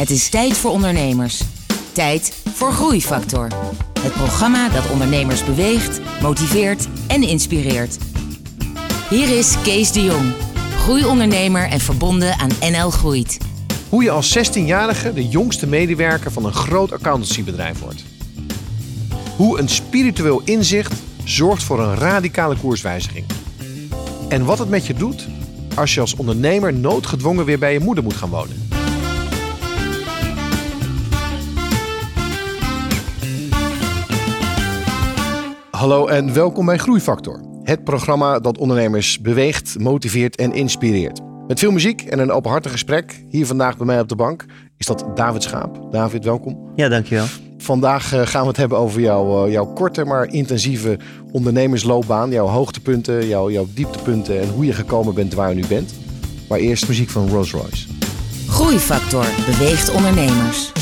Het is tijd voor ondernemers. Tijd voor Groeifactor. Het programma dat ondernemers beweegt, motiveert en inspireert. Hier is Kees de Jong, groeiondernemer en verbonden aan NL Groeit. Hoe je als 16-jarige de jongste medewerker van een groot accountancybedrijf wordt. Hoe een spiritueel inzicht zorgt voor een radicale koerswijziging. En wat het met je doet als je als ondernemer noodgedwongen weer bij je moeder moet gaan wonen. Hallo en welkom bij Groeifactor. Het programma dat ondernemers beweegt, motiveert en inspireert. Met veel muziek en een openhartig gesprek. Hier vandaag bij mij op de bank is dat David Schaap. David, welkom. Ja, dankjewel. Vandaag eh, gaan we het hebben over jouw, eh, jouw korte maar intensieve ondernemersloopbaan. Jouw hoogtepunten, jouw, jouw dieptepunten en hoe je gekomen bent waar je nu bent. Maar eerst muziek van Rolls Royce. Groeifactor beweegt ondernemers.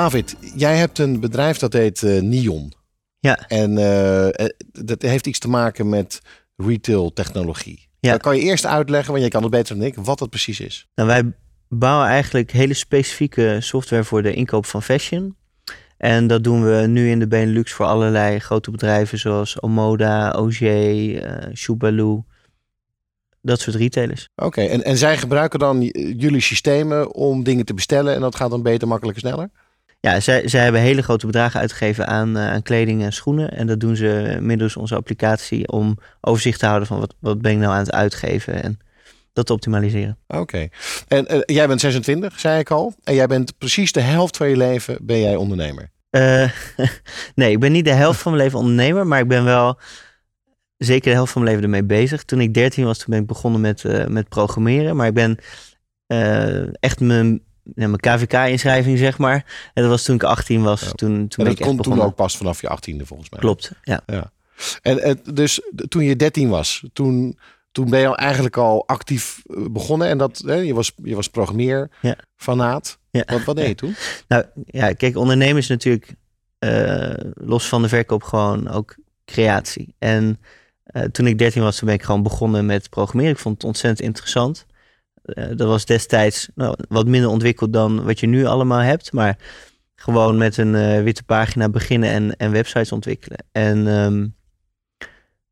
David, jij hebt een bedrijf dat heet eh, Nion. Ja, En eh, eh, dat heeft iets te maken met retail technologie. Ja. Dan kan je eerst uitleggen, want jij kan het beter dan ik, wat dat precies is. nou, wij bouwen eigenlijk hele specifieke software voor de inkoop van fashion. En dat doen we nu in de Benelux voor allerlei grote bedrijven zoals Omoda, OG, Shubalu. Dat soort retailers. Oké, en, en zij gebruiken dan jullie systemen om dingen te bestellen en dat gaat dan beter, makkelijker, sneller? Ja, zij, zij hebben hele grote bedragen uitgegeven aan, eh, aan kleding en schoenen. En dat doen ze middels onze applicatie om overzicht te houden van wat, wat ben ik nou aan het uitgeven en dat te optimaliseren. Oké. En eh, jij bent 26, zei ik al. En jij bent precies de helft van je leven ben jij ondernemer. Eh, nee, ik ben niet de helft van mijn leven ondernemer, maar ik ben wel zeker de helft van mijn leven ermee bezig. Toen ik 13 was, toen ben ik begonnen met, met programmeren. Maar ik ben echt mijn, mijn KVK-inschrijving, zeg maar. En dat was toen ik 18 was. Ja. Toen, toen En dat kon toen ook pas vanaf je 18e volgens mij. Klopt, ja. En eh, dus toen je 13 was, toen, toen ben je eigenlijk al actief eh, begonnen. En dat, hè, je, was, je was programmeer, Ja. fanaat. ja. Wat, wat deed je toen? Nou ja, kijk, ondernemen is natuurlijk eh, los van de verkoop gewoon ook creatie. En eh, toen ik 13 was, toen ben ik gewoon begonnen met programmeren. Ik vond het ontzettend interessant. Eh, dat was destijds nou, wat minder ontwikkeld dan wat je nu allemaal hebt. Maar gewoon met een eh, witte pagina beginnen en, en websites ontwikkelen. En ehm,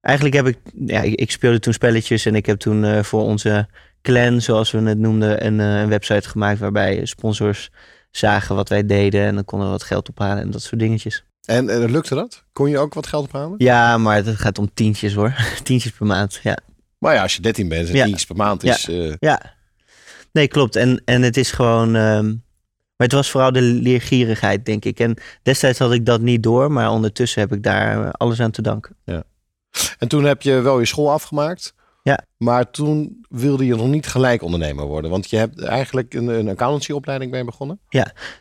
eigenlijk heb ik, ja, ik, ik speelde toen spelletjes en ik heb toen eh, voor onze clan, zoals we het noemden, een, een website gemaakt waarbij sponsors zagen wat wij deden en dan konden we wat geld ophalen en dat soort dingetjes. En lukte dat? Kon je ook wat geld ophalen? Ja, maar het gaat om tientjes hoor. tientjes per maand, ja. Maar ja, als je 13 bent en Ja. 10 per maand is... Ja, nee, klopt. En, en het is gewoon. ehm, maar het was vooral de leergierigheid, denk ik. En destijds had ik dat niet door, maar ondertussen heb ik daar eh, alles aan te danken. En toen heb je wel je school afgemaakt. Ja. Maar toen wilde je nog niet gelijk ondernemer worden. Want je hebt eigenlijk een, een accountancyopleiding mee begonnen.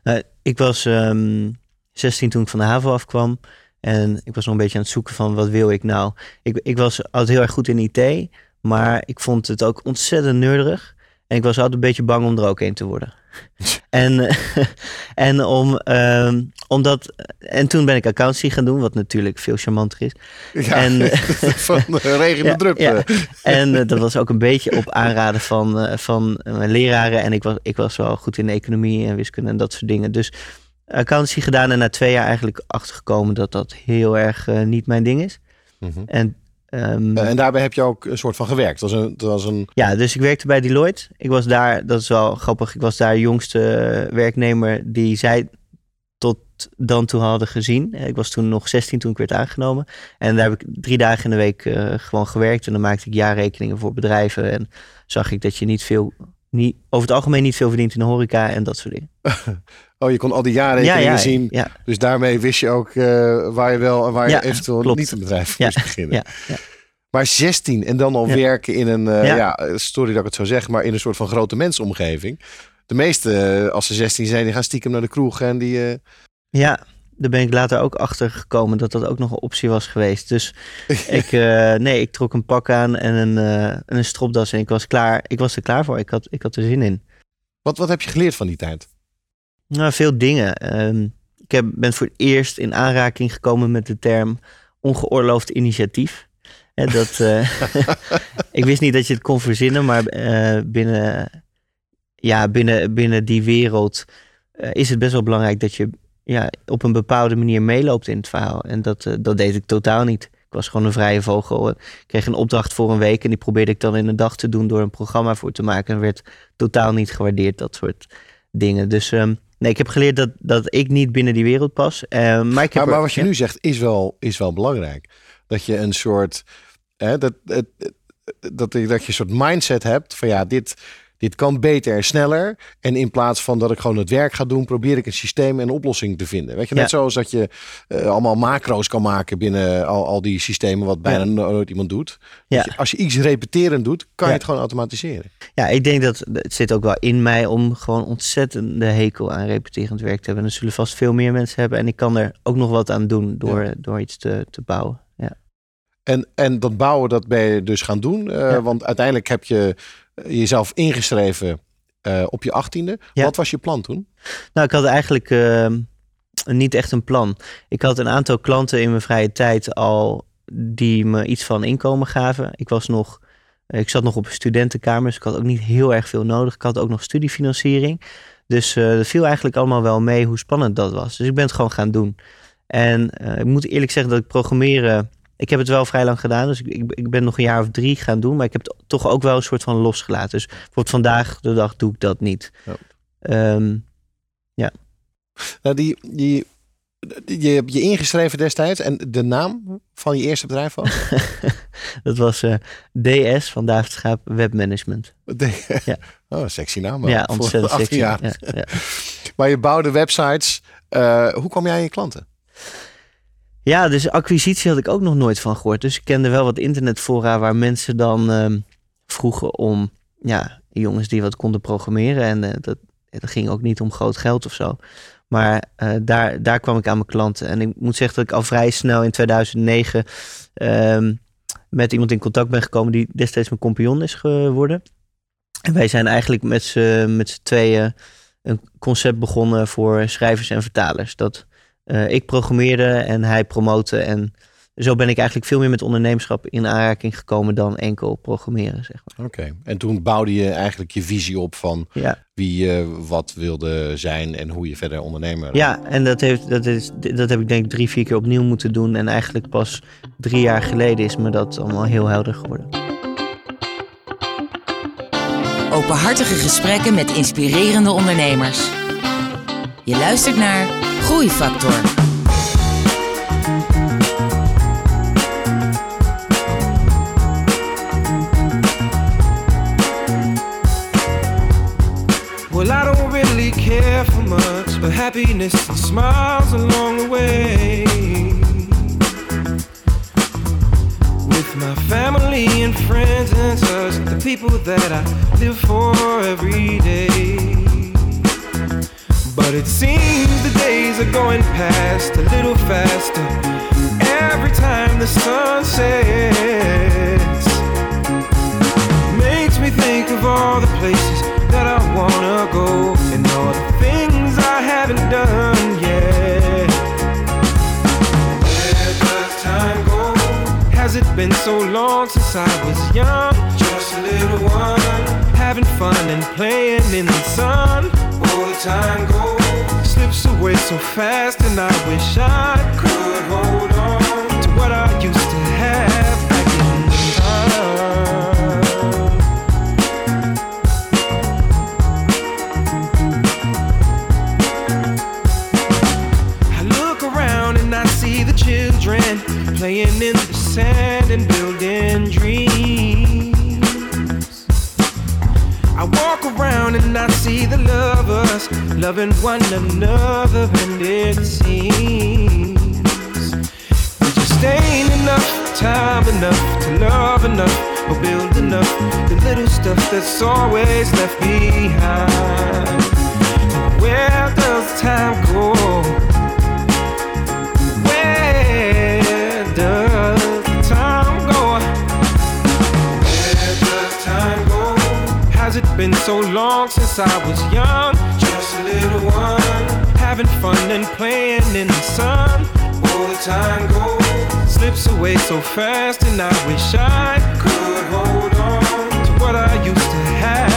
Nou, ik was ehm 16 toen ik van de HAVO afkwam. En ik was nog een beetje aan het zoeken van wat wil ik nou. Ik, ik was altijd heel erg goed in IT, maar ik vond het ook ontzettend nerdig. En ik was altijd een beetje bang om er ook een te worden. en, eh, en, om, ehm, omdat, en toen ben ik accountancy gaan doen, wat natuurlijk veel charmanter is. Ja, En- van de regen Ja, drup. ja. En dat was ook een beetje op aanraden van, eh, van mijn leraren. En ik was, ik was wel goed in economie en wiskunde en dat soort dingen. Dus accountancy gedaan en na twee jaar eigenlijk achtergekomen dat dat heel erg eh, niet mijn ding is. Mhm. En ehm, En daarbij heb je ook een soort van gewerkt. Dat was een, dat was een ja, dus ik werkte bij Deloitte. Ik was daar, dat is wel grappig, ik was daar de jongste werknemer die zij tot dan toe hadden gezien. Ik was toen nog 16 toen ik werd aangenomen. En daar heb ik drie dagen in de week eh, gewoon gewerkt. En dan maakte ik jaarrekeningen voor bedrijven. En zag ik dat je niet veel, over het algemeen niet veel verdient in de horeca en dat soort dingen. Oh, je kon al die jaarrekeningen zien. Ja, Dus daarmee wist je ook eh, waar je wel en waar Ja, je eventueel klopt. niet een bedrijf Ja, moest beginnen. ja, ja. Maar 16 en dan al Ja. werken in een, eh, ja. Ja. sorry dat ik het zo zeg, maar in een soort van grote mensomgeving. De meeste, eh, als ze 16 zijn, die gaan stiekem naar de kroeg en die... eh, ja, daar ben ik later ook achter gekomen dat dat ook nog een optie was geweest. Dus ik, eh, nee, ik trok een pak aan en een, eh, en een stropdas en ik was klaar. Ik was er klaar voor. Ik had, ik had er zin in. wat, wat heb je geleerd van die tijd? Nou, veel dingen. Ehm, ik heb, ben voor het eerst in aanraking gekomen met de term ongeoorloofd initiatief. En dat, eh, ik wist niet dat je het kon verzinnen, maar binnen, ja, binnen, binnen die wereld is het best wel belangrijk dat je ja, op een bepaalde manier meeloopt in het verhaal. En dat, eh, dat deed ik totaal niet. Ik was gewoon een vrije vogel. Ik kreeg een opdracht voor een week en die probeerde ik dan in een dag te doen door een programma voor te maken. En werd totaal niet gewaardeerd, dat soort dingen. Dus ehm, nee, ik heb geleerd dat, dat ik niet binnen die wereld pas. Eh, maar ik heb Maar, er- maar wat je ja. nu zegt is wel, is wel belangrijk. Dat je een soort, hè, dat, dat, dat je een soort mindset hebt van ja, dit, dit kan beter en sneller. En in plaats van dat ik gewoon het werk ga doen, probeer ik een systeem en een oplossing te vinden. Weet je, net Ja. zoals dat je eh, allemaal macro's kan maken binnen al, al die systemen, wat bijna Ja. nooit iemand doet. Ja. Als je iets repeterend doet, kan je het gewoon automatiseren. Ja, ik denk dat het zit ook wel in mij om gewoon ontzettende hekel aan repeterend werk te hebben. En er zullen vast veel meer mensen hebben. En ik kan er ook nog wat aan doen door, door iets te, te bouwen. En, en dat bouwen, dat ben je dus gaan doen. eh. Want uiteindelijk heb je eh, jezelf ingeschreven eh, op je achttiende. Ja. Wat was je plan toen? Nou, ik had eigenlijk ehm, niet echt een plan. Ik had een aantal klanten in mijn vrije tijd al die me iets van inkomen gaven. Ik was nog, ik zat nog op een studentenkamer, dus ik had ook niet heel erg veel nodig. Ik had ook nog studiefinanciering. Dus eh dat viel eigenlijk allemaal wel mee hoe spannend dat was. Dus ik ben het gewoon gaan doen. En eh, ik moet eerlijk zeggen dat ik programmeren... Ik heb het wel vrij lang gedaan, dus ik, ik, ik ben nog een jaar of drie gaan doen. Maar ik heb het toch ook wel een soort van losgelaten. Dus bijvoorbeeld vandaag de dag doe ik dat niet. Ja. Ehm, Nou, die, die, je hebt je ingeschreven destijds en de naam van je eerste bedrijf was? dat was eh, DS van David Schaap Webmanagement. Ja. Oh, sexy naam. ja, ontzettend 18 sexy. Ja, ja. Maar je bouwde websites. Eh, hoe kwam jij aan je klanten? Ja, dus acquisitie had ik ook nog nooit van gehoord. Dus ik kende wel wat internetfora waar mensen dan ehm, vroegen om ja, jongens die wat konden programmeren. En eh, dat, ging ook niet om groot geld of zo. Maar eh, daar, daar kwam ik aan mijn klanten. En ik moet zeggen dat ik al vrij snel in 2009 ehm, met iemand in contact ben gekomen die destijds mijn compagnon is geworden. En wij zijn eigenlijk met z'n tweeën een concept begonnen voor schrijvers en vertalers. Dat eh, ik programmeerde en hij promote. En zo ben ik eigenlijk veel meer met ondernemerschap in aanraking gekomen dan enkel programmeren. Zeg maar. Oké. En toen bouwde je eigenlijk je visie op van Ja, wie je wat wilde zijn en hoe je verder ondernemer. ja en dat, heeft, dat, is, dat heb ik denk ik drie, vier keer opnieuw moeten doen. En eigenlijk pas drie jaar geleden is me dat allemaal heel helder geworden. Openhartige gesprekken met inspirerende ondernemers. Je luistert naar Groeifactor. Well, I don't really care for much, but happiness and smiles along the way. With my family and friends and such, the people that I live for every day. But it seems the days are going past a little faster every time the sun sets makes me think of all the places that I wanna go and all the things I haven't done yet. Where does time go? Has it been so long since I was young? Just a little one, having fun and playing in the sun. All the time goes so fast, and I wish I could hold on to what I used to have back in time. I look around and I see the children playing in the sand around and I see the lovers loving one another, and it seems there just ain't enough time enough to love enough or build enough. The little stuff that's always left behind. Where does time go? Been so long since I was young? Just a little one, having fun and playing in the sun. All the time goes slips away so fast, and I wish I could hold on to what I used to have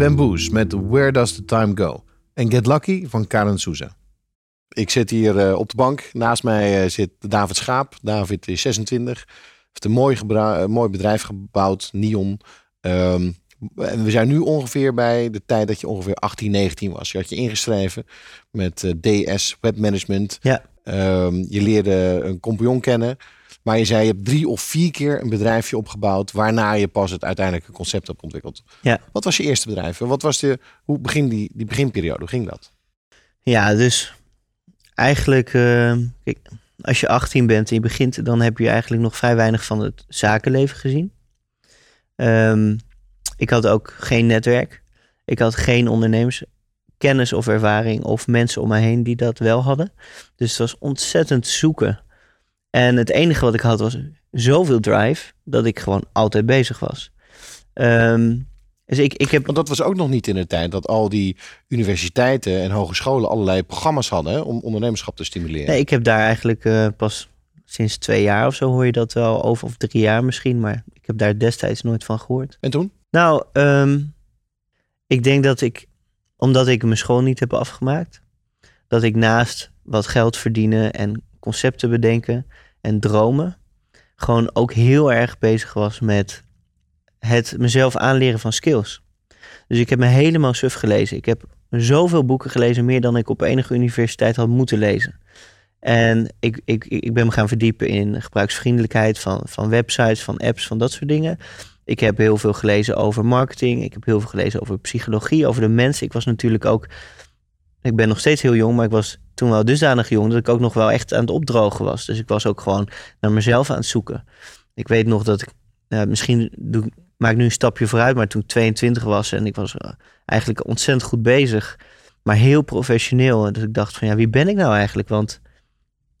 Bamboos met Where Does the Time Go? En Get Lucky van Karen Souza. Ik zit hier eh, op de bank. Naast mij eh, zit David Schaap. David is 26. Heeft een mooi, gebra- eh, mooi bedrijf gebouwd, Nion. Ehm, en we zijn nu ongeveer bij de tijd dat je ongeveer 18, 19 was. Je had je ingeschreven met DS Webmanagement. Ja. Ehm, je leerde een compagnon kennen. Maar je zei, je hebt drie of vier keer een bedrijfje opgebouwd... waarna je pas het uiteindelijke concept hebt ontwikkeld. Ja. Wat was je eerste bedrijf? Wat was de, hoe begin die, die beginperiode? Hoe ging dat? Ja, dus eigenlijk, eh, kijk, als je 18 bent en je begint, dan heb je eigenlijk nog vrij weinig van het zakenleven gezien. Ehm, ik had ook geen netwerk. Ik had geen ondernemerskennis of ervaring of mensen om me heen die dat wel hadden. Dus het was ontzettend zoeken. En het enige wat ik had was zoveel drive dat ik gewoon altijd bezig was. Dus ik, ik heb Want dat was ook nog niet in de tijd dat al die universiteiten en hogescholen allerlei programma's hadden om ondernemerschap te stimuleren. Nee, ik heb daar eigenlijk eh, pas sinds twee jaar of zo hoor je dat wel over, of drie jaar misschien, maar ik heb daar destijds nooit van gehoord. En toen? Nou, ehm, ik denk dat ik, omdat ik mijn school niet heb afgemaakt, dat ik naast wat geld verdienen en concepten bedenken en dromen, gewoon ook heel erg bezig was met het mezelf aanleren van skills. Dus ik heb me helemaal suf gelezen. Ik heb zoveel boeken gelezen, meer dan ik op enige universiteit had moeten lezen. En ik, ik, ik ben me gaan verdiepen in gebruiksvriendelijkheid van, van websites, van apps, van dat soort dingen. Ik heb heel veel gelezen over marketing. Ik heb heel veel gelezen over psychologie, over de mensen. Ik was natuurlijk ook. Ik ben nog steeds heel jong, maar ik was toen wel dusdanig jong dat ik ook nog wel echt aan het opdrogen was. Dus ik was ook gewoon naar mezelf aan het zoeken. Ik weet nog dat ik. misschien doe, maak ik nu een stapje vooruit, maar toen ik 22 was en ik was eh, eigenlijk ontzettend goed bezig, maar heel professioneel. En dus ik dacht van ja, wie ben ik nou eigenlijk? Want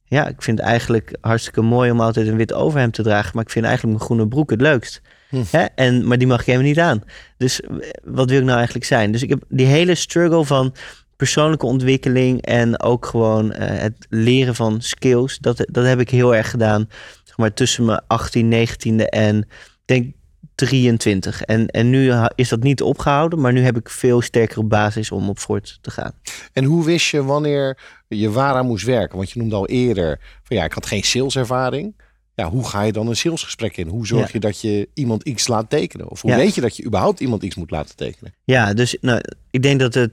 ja, ik vind het eigenlijk hartstikke mooi om altijd een wit overhemd te dragen, maar ik vind eigenlijk mijn groene broek het leukst. Hm. Hè? En, maar die mag ik helemaal niet aan. Dus eh, wat wil ik nou eigenlijk zijn? Dus ik heb die hele struggle van persoonlijke ontwikkeling en ook gewoon eh, het leren van skills, dat, dat heb ik heel erg gedaan. Zeg maar tussen mijn 18, 19e en denk 23. En, en nu is dat niet opgehouden, maar nu heb ik veel sterkere basis om op voort te gaan. En hoe wist je wanneer je waaraan moest werken? Want je noemde al eerder van ja, ik had geen saleservaring. Ja, hoe ga je dan een salesgesprek in? Hoe zorg Ja. je dat je iemand iets laat tekenen? Of hoe Ja. weet je dat je überhaupt iemand iets moet laten tekenen? Ja, dus nou, ik denk dat het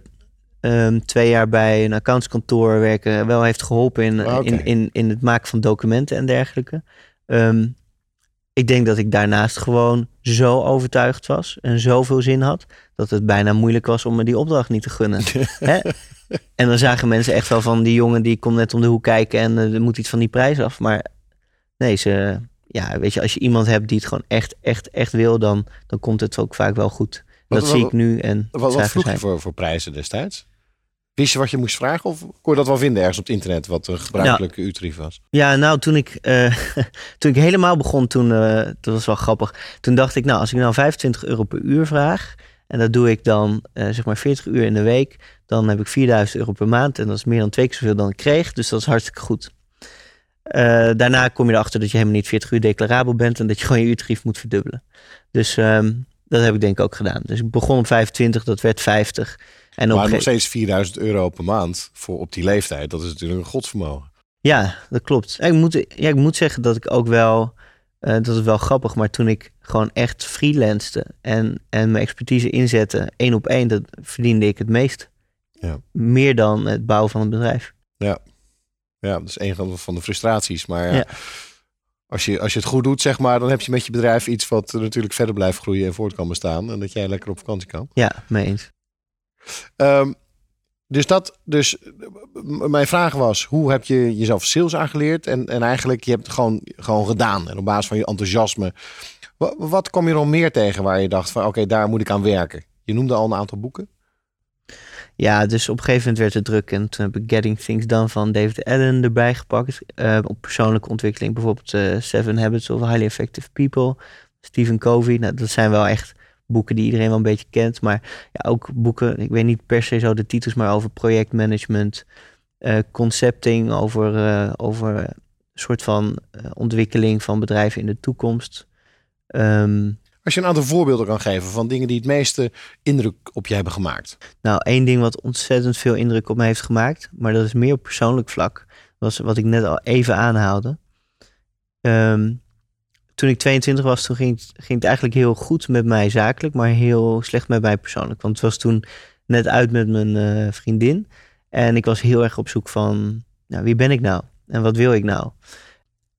ehm, twee jaar bij een accountskantoor werken wel heeft geholpen in, Ah, in, in, in het maken van documenten en dergelijke. Ehm, ik denk dat ik daarnaast gewoon zo overtuigd was en zoveel zin had, dat het bijna moeilijk was om me die opdracht niet te gunnen. Hè? En dan zagen mensen echt wel van die jongen die komt net om de hoek kijken en eh, er moet iets van die prijs af. Maar nee, ze, ja, weet je, als je iemand hebt die het gewoon echt, echt, echt wil, dan, dan komt het ook vaak wel goed. Wat- Dat wat- zie ik nu en Wat, wat vroeg je voor, voor prijzen destijds? Wist je wat je moest vragen? Of kon je dat wel vinden ergens op het internet wat een gebruikelijke uurtarief was? Ja, nou, toen ik, eh, toen ik helemaal begon, toen, eh, dat was wel grappig. Toen dacht ik, nou, als ik nou 25 euro per uur vraag, en dat doe ik dan eh, zeg maar 40 uur in de week, dan heb ik 4000 euro per maand. En dat is meer dan twee keer zoveel dan ik kreeg, dus dat is hartstikke goed. Daarna kom je erachter dat je helemaal niet 40 uur declarabel bent en dat je gewoon je uurtarief moet verdubbelen. Dus ehm, dat heb ik denk ik ook gedaan. Dus ik begon op 25, dat werd 50. En maar nog steeds 4000 euro per maand voor op die leeftijd. Dat is natuurlijk een godsvermogen. Ja, dat klopt. Ja, ik, moet, ja, ik moet zeggen dat ik ook wel, eh, dat is wel grappig, maar toen ik gewoon echt freelancede en, en mijn expertise inzette, één op één, dat verdiende ik het meest. Ja. Meer dan het bouwen van een bedrijf. Ja, dat is een van de- van de frustraties. Maar ja, Ja. Als, je, als je het goed doet, zeg maar, dan heb je met je bedrijf iets wat natuurlijk verder blijft groeien en voort kan bestaan. En dat jij lekker op vakantie kan. Ja, mee eens. Ehm, dus dat, dus mijn vraag was, hoe heb je jezelf sales aangeleerd? En, en eigenlijk, je hebt het gewoon, gewoon gedaan. En op basis van je enthousiasme. Wat, kwam je nog meer tegen waar je dacht van, oké, daar moet ik aan werken? Je noemde al een aantal boeken. Ja, dus op een gegeven moment werd het druk en toen heb ik Getting Things Done van David Allen erbij gepakt. eh, op persoonlijke ontwikkeling, bijvoorbeeld eh, Seven Habits of Highly Effective People, Stephen Covey. Nou, dat zijn wel echt boeken die iedereen wel een beetje kent. Maar ja, ook boeken, ik weet niet per se zo de titels, maar over projectmanagement, eh, concepting, over, eh, over een soort van eh, ontwikkeling van bedrijven in de toekomst. Ehm, Als je een aantal voorbeelden kan geven van dingen die het meeste indruk op je hebben gemaakt. Nou, één ding wat ontzettend veel indruk op me heeft gemaakt, maar dat is meer op persoonlijk vlak, was wat ik net al even aanhaalde. Ehm, toen ik 22 was, toen ging ging het eigenlijk heel goed met mij zakelijk, maar heel slecht met mij persoonlijk. Want het was toen net uit met mijn eh, vriendin en ik was heel erg op zoek van, nou, wie ben ik nou en wat wil ik nou?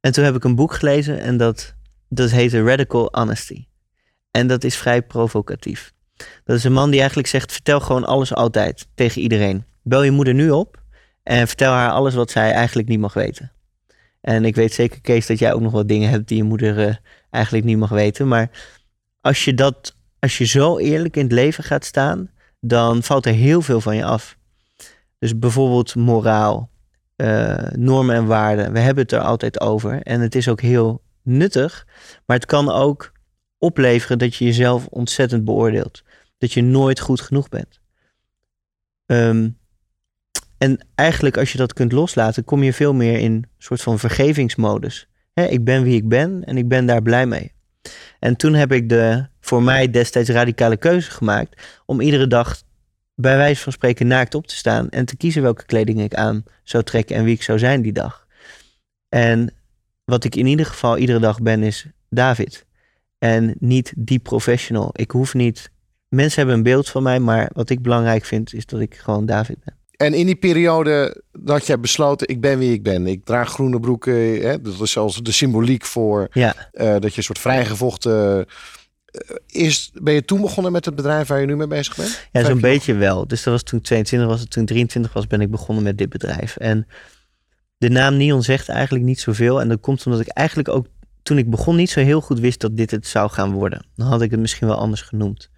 En toen heb ik een boek gelezen en dat, dat heette Radical Honesty. En dat is vrij provocatief. Dat is een man die eigenlijk zegt: vertel gewoon alles altijd tegen iedereen. Bel je moeder nu op en vertel haar alles wat zij eigenlijk niet mag weten. En ik weet zeker, Kees, dat jij ook nog wat dingen hebt die je moeder eh, eigenlijk niet mag weten. Maar als je, dat, als je zo eerlijk in het leven gaat staan, dan valt er heel veel van je af. Dus bijvoorbeeld moraal, eh, normen en waarden. We hebben het er altijd over. En het is ook heel nuttig. Maar het kan ook opleveren dat je jezelf ontzettend beoordeelt dat je nooit goed genoeg bent. Ehm, en eigenlijk als je dat kunt loslaten, kom je veel meer in een soort van vergevingsmodus. Ik ben wie ik ben en ik ben daar blij mee. En toen heb ik de voor mij destijds radicale keuze gemaakt om iedere dag bij wijze van spreken naakt op te staan en te kiezen welke kleding ik aan zou trekken en wie ik zou zijn die dag. En wat ik in ieder geval iedere dag ben is David. En niet die professional. Ik hoef niet. Mensen hebben een beeld van mij, maar wat ik belangrijk vind is dat ik gewoon David ben. En in die periode dat jij besloten, ik ben wie ik ben. Ik draag groene broeken. Hè, dat is zelfs de symboliek voor Ja, eh, dat je een soort vrijgevochten... eh, is, ben je toen begonnen met het bedrijf waar je nu mee bezig bent? ja zo'n beetje wel. Dus dat was toen ik 22 was. Toen ik 23 was, ben ik begonnen met dit bedrijf. En de naam Neon zegt eigenlijk niet zoveel. En dat komt omdat ik eigenlijk ook toen ik begon niet zo heel goed wist dat dit het zou gaan worden. Dan had ik het misschien wel anders genoemd.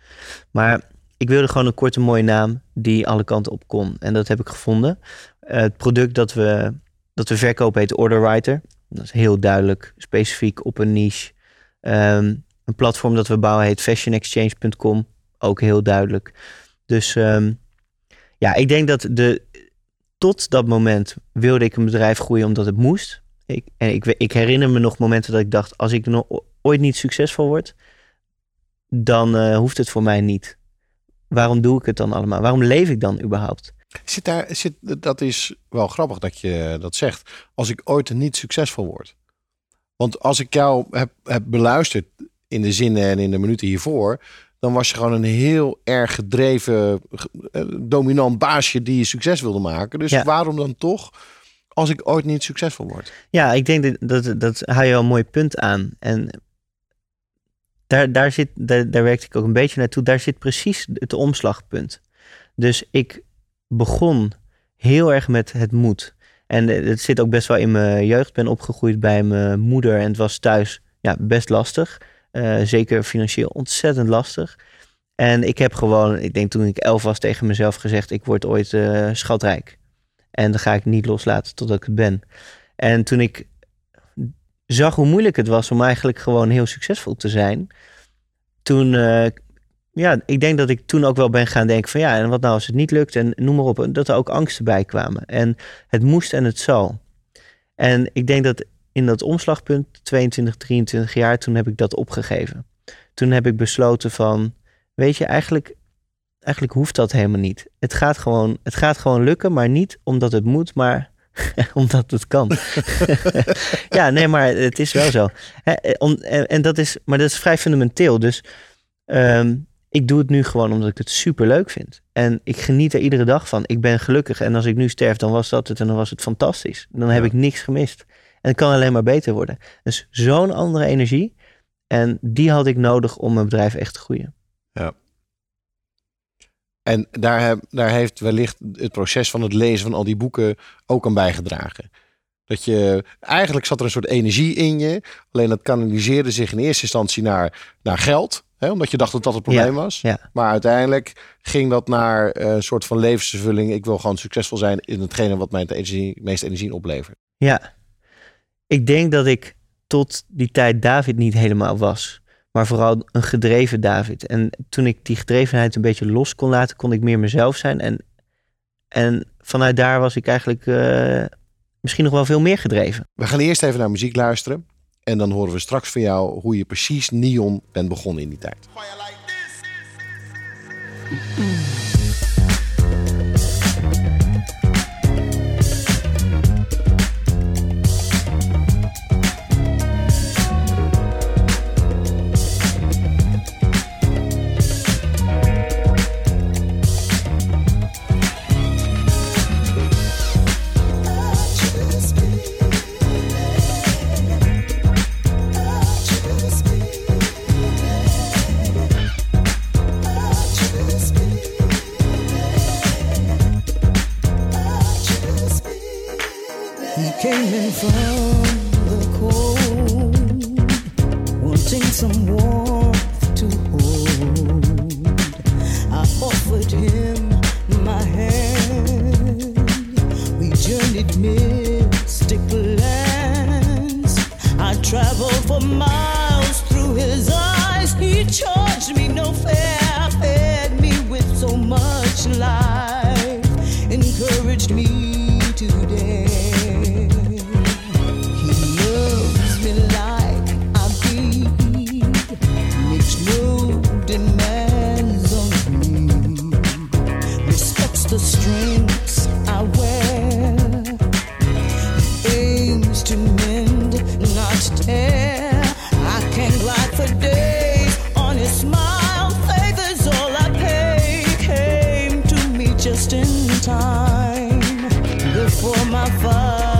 Maar ik wilde gewoon een korte mooie naam die alle kanten op kon. En dat heb ik gevonden. Eh, het product dat we, dat we verkopen heet Order Writer. Dat is heel duidelijk, specifiek op een niche. Ehm, een platform dat we bouwen heet fashionexchange.com. Ook heel duidelijk. Dus ehm, ja, ik denk dat de, tot dat moment wilde ik een bedrijf groeien omdat het moest. Ik, en ik, ik herinner me nog momenten dat ik dacht, als ik nog ooit niet succesvol word, dan eh, hoeft het voor mij niet. Waarom doe ik het dan allemaal? Waarom leef ik dan überhaupt? Zit daar, zit, dat is wel grappig dat je dat zegt. Als ik ooit niet succesvol word. Want als ik jou heb, heb beluisterd in de zinnen en in de minuten hiervoor, dan was je gewoon een heel erg gedreven, eh, dominant baasje die je succes wilde maken. Dus Ja. waarom dan toch, als ik ooit niet succesvol word? Ja, ik denk dat dat, dat haal je wel een mooi punt aan. En daar, daar, zit, daar, daar werkte ik ook een beetje naartoe. Daar zit precies het omslagpunt. Dus ik begon heel erg met het moed. En eh, het zit ook best wel in mijn jeugd. Ik ben opgegroeid bij mijn moeder en het was thuis ja, best lastig. Eh, zeker financieel ontzettend lastig. En ik heb gewoon, ik denk toen ik elf was, tegen mezelf gezegd: ik word ooit eh, schatrijk. En dan ga ik niet loslaten totdat ik het ben. En toen ik zag hoe moeilijk het was om eigenlijk gewoon heel succesvol te zijn, toen, eh, ja, ik denk dat ik toen ook wel ben gaan denken van ja, en wat nou als het niet lukt en noem maar op, dat er ook angsten bij kwamen. En het moest en het zal. En ik denk dat in dat omslagpunt, 22, 23 jaar, toen heb ik dat opgegeven. Toen heb ik besloten van, weet je, eigenlijk, eigenlijk hoeft dat helemaal niet. Het gaat gewoon, het gaat gewoon lukken, maar niet omdat het moet, maar omdat het kan. ja, nee, maar het is wel zo. Eh, om, en, en dat is, maar dat is vrij fundamenteel. Dus ehm, ik doe het nu gewoon omdat ik het super leuk vind. En ik geniet er iedere dag van. Ik ben gelukkig. En als ik nu sterf, dan was dat het en dan was het fantastisch. Dan heb Ja. ik niks gemist. En het kan alleen maar beter worden. Dus zo'n andere energie. En die had ik nodig om mijn bedrijf echt te groeien. En daar, heb, daar heeft wellicht het proces van het lezen van al die boeken ook aan bijgedragen. Dat je, eigenlijk zat er een soort energie in je. Alleen dat kanaliseerde zich in eerste instantie naar, naar geld. Hè, omdat je dacht dat dat het probleem was. ja. Maar uiteindelijk ging dat naar eh, een soort van levensvervulling. Ik wil gewoon succesvol zijn in hetgene wat mij de energie, meeste energie oplevert. Ja, ik denk dat ik tot die tijd David niet helemaal was. Maar vooral een gedreven David. En toen ik die gedrevenheid een beetje los kon laten, kon ik meer mezelf zijn. En, en vanuit daar was ik eigenlijk eh, misschien nog wel veel meer gedreven. We gaan eerst even naar muziek luisteren. En dan horen we straks van jou hoe je precies Neon bent begonnen in die tijd. just in time before my father.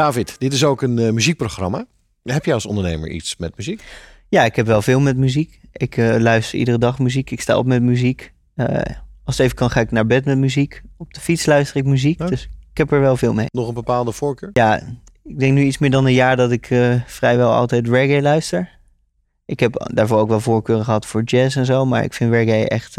David, dit is ook een eh, muziekprogramma. Heb jij als ondernemer iets met muziek? Ja, ik heb wel veel met muziek. Ik eh, luister iedere dag muziek. Ik sta op met muziek. Eh, als het even kan, ga ik naar bed met muziek. Op de fiets luister ik muziek. Ja. Dus ik heb er wel veel mee. Nog een bepaalde voorkeur? Ja, ik denk nu iets meer dan een jaar dat ik vrijwel altijd reggae luister. Ik heb daarvoor ook wel voorkeuren gehad voor jazz en zo. Maar ik vind reggae echt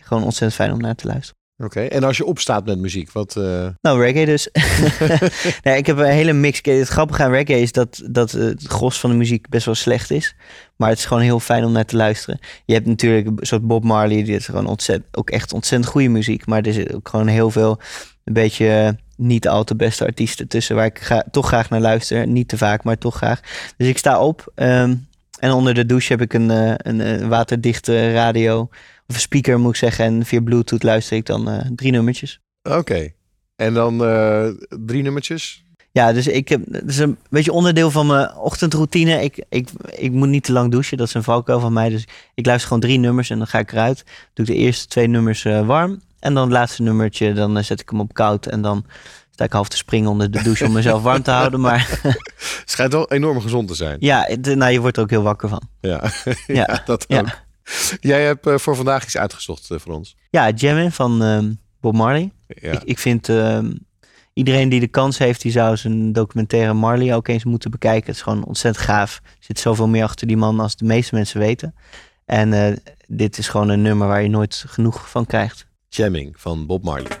gewoon ontzettend fijn om naar te luisteren. Oké, en als je opstaat met muziek, wat... eh, Nou, reggae dus. nee, ik heb een hele mix. Het grappige aan reggae is dat, dat het gros van de muziek best wel slecht is. Maar het is gewoon heel fijn om naar te luisteren. Je hebt natuurlijk een soort Bob Marley, die is gewoon ontzettend, ook echt ontzettend goede muziek. Maar er zit ook gewoon heel veel, een beetje eh, niet al te beste artiesten tussen waar ik ga, toch graag naar luister. Niet te vaak, maar toch graag. Dus ik sta op ehm, en onder de douche heb ik een, eh, een, eh, waterdichte radio. Of speaker moet ik zeggen. En via Bluetooth luister ik dan eh, drie nummertjes. Oké. En dan eh, drie nummertjes? Ja, dus ik heb, dat is een beetje onderdeel van mijn ochtendroutine. Ik, ik, ik moet niet te lang douchen, dat is een valkuil van mij. Dus ik luister gewoon drie nummers en dan ga ik eruit. Doe ik de eerste twee nummers eh, warm. En dan het laatste nummertje, dan zet ik hem op koud. En dan sta ik half te springen onder de douche om mezelf warm te houden. Maar Schijnt wel enorm gezond te zijn. ja, nou, je wordt er ook heel wakker van. Ja, ja. Ja, dat ja. Jij hebt eh, voor vandaag iets uitgezocht eh, voor ons. Ja, Jammin van ehm, Bob Marley. Ja. Ik, ik vind ehm, iedereen die de kans heeft, die zou zijn documentaire Marley ook eens moeten bekijken. Het is gewoon ontzettend gaaf. Er zit zoveel meer achter die man als de meeste mensen weten. En eh, dit is gewoon een nummer waar je nooit genoeg van krijgt. Jamming van Bob Marley.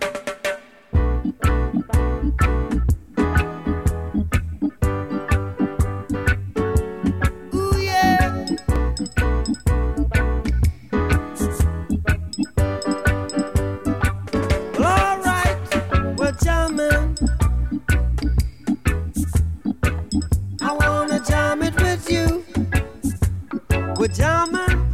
I wanna jam it with you. We're jamming,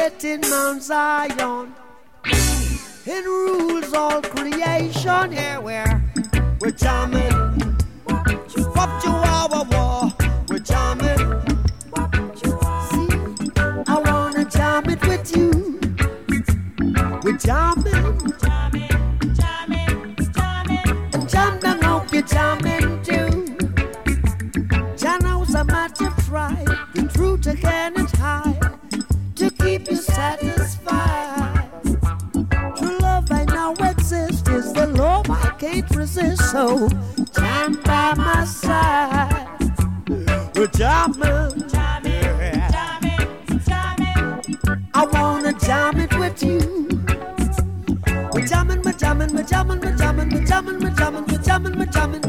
sit in Mount Zion and rules all creation. Here we're, we're jamming. Pop Chihuahua war, we're jamming. See, I wanna jam it with you. We're jamming. So Time by my side. Well, jam it. Jam it, jam it, jam it. I wanna jam it with you. We're jamming, we're jamming, we're jamming, we're jamming, we're jamming, we're jamming, we're jamming, we're jamming.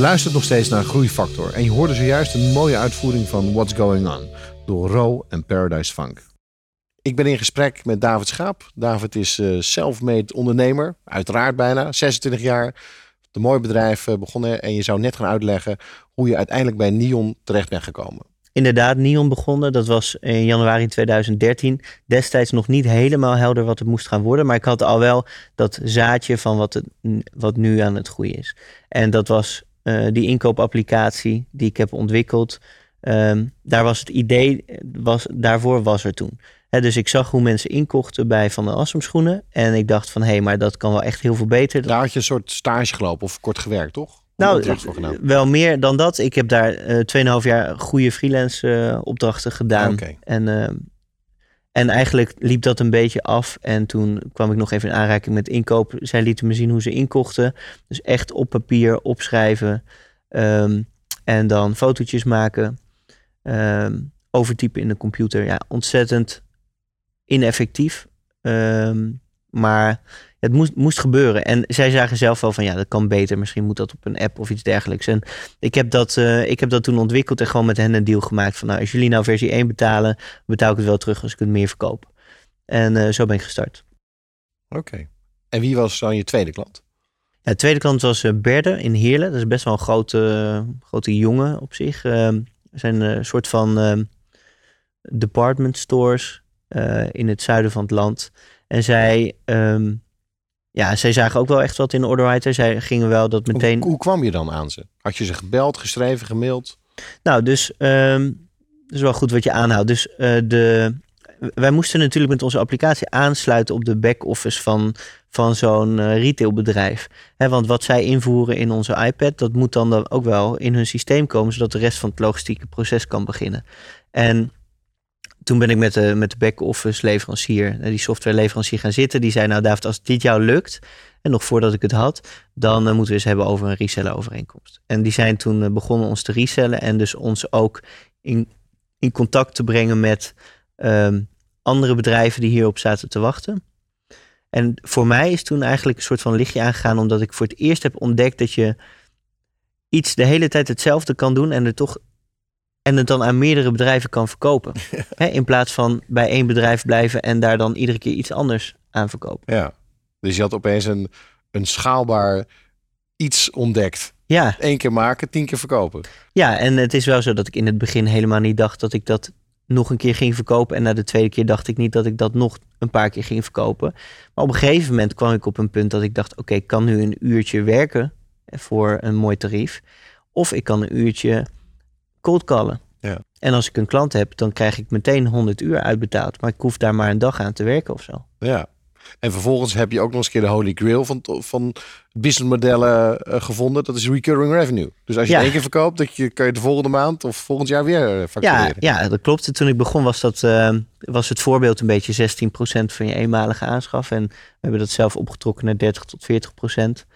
Luistert nog steeds naar Groeifactor en je hoorde zojuist een mooie uitvoering van What's Going On door Ro en Paradise Funk. Ik ben in gesprek met David Schaap. David is eh self-made ondernemer, uiteraard bijna, 26 jaar. Een mooi bedrijf begonnen en je zou net gaan uitleggen hoe je uiteindelijk bij Neon terecht bent gekomen. Inderdaad, Neon begonnen. Dat was in januari 2013. Destijds nog niet helemaal helder wat het moest gaan worden. Maar ik had al wel dat zaadje van wat, het, wat nu aan het groeien is. En dat was eh, die inkoopapplicatie die ik heb ontwikkeld. Ehm, daar was het idee, was, daarvoor was er toen. Hè, dus ik zag hoe mensen inkochten bij Van de Assem schoenen. En ik dacht van, hé, hey, maar dat kan wel echt heel veel beter. Daar had je een soort stage gelopen of kort gewerkt, toch? Nou, wel meer dan dat. Ik heb daar eh 2,5 jaar goede freelance eh, opdrachten gedaan. Oké. En, eh, en eigenlijk liep dat een beetje af. En toen kwam ik nog even in aanraking met inkoop. Zij lieten me zien hoe ze inkochten. Dus echt op papier opschrijven. ehm, en dan fotootjes maken. ehm, overtypen in de computer. Ja, ontzettend ineffectief. Ehm, maar het moest, moest gebeuren. En zij zagen zelf wel van ja, dat kan beter. Misschien moet dat op een app of iets dergelijks. En ik heb dat, eh, ik heb dat toen ontwikkeld en gewoon met hen een deal gemaakt. Van nou, als jullie nou versie 1 betalen, betaal ik het wel terug als ik het meer verkoop. En eh, zo ben ik gestart. Oké. En wie was dan je tweede klant? Ja, de tweede klant was eh, Berde in Heerlen. Dat is best wel een grote, grote jongen op zich. Ehm, Er zijn een soort van ehm, department stores in het zuiden van het land. En zij, ehm, ja, zij zagen ook wel echt wat in de orderwriter. Zij gingen wel dat meteen... Hoe, hoe kwam je dan aan ze? Had je ze gebeld, geschreven, gemaild? Nou, dus ehm dat is wel goed wat je aanhoudt. Dus eh, de, wij moesten natuurlijk met onze applicatie aansluiten op de back-office van, van zo'n eh, retailbedrijf. Want wat zij invoeren in onze iPad, dat moet dan, dan ook wel in hun systeem komen, zodat de rest van het logistieke proces kan beginnen. En toen ben ik met de, met de back-office leverancier, eh, die softwareleverancier gaan zitten. Die zei, nou David, als dit jou lukt, en nog voordat ik het had, dan eh, moeten we eens hebben over een reseller overeenkomst. En die zijn toen eh, begonnen ons te resellen en dus ons ook in, in contact te brengen met ehm, andere bedrijven die hierop zaten te wachten. En voor mij is toen eigenlijk een soort van lichtje aangegaan, omdat ik voor het eerst heb ontdekt dat je iets de hele tijd hetzelfde kan doen en er toch en het dan aan meerdere bedrijven kan verkopen. Hè, in plaats van bij één bedrijf blijven en daar dan iedere keer iets anders aan verkopen. Ja. Dus je had opeens een, een schaalbaar iets ontdekt. Ja, Eén keer maken, tien keer verkopen. ja, en het is wel zo dat ik in het begin helemaal niet dacht dat ik dat nog een keer ging verkopen. En na de tweede keer dacht ik niet dat ik dat nog een paar keer ging verkopen. Maar op een gegeven moment kwam ik op een punt dat ik dacht: oké, ik kan nu een uurtje werken voor een mooi tarief. Of ik kan een uurtje cold callen. Ja. En als ik een klant heb, dan krijg ik meteen 100 uur uitbetaald. Maar ik hoef daar maar een dag aan te werken of zo. Ja. En vervolgens heb je ook nog eens een keer de holy grail van, van businessmodellen eh, gevonden. Dat is recurring revenue. Dus als je Ja. één keer verkoopt, dat je, kan je de volgende maand of volgend jaar weer eh, Ja, factureren. ja, dat klopt. En Toen ik begon was, dat, eh, was het voorbeeld een beetje 16% van je eenmalige aanschaf. En we hebben dat zelf opgetrokken naar 30 tot 40%.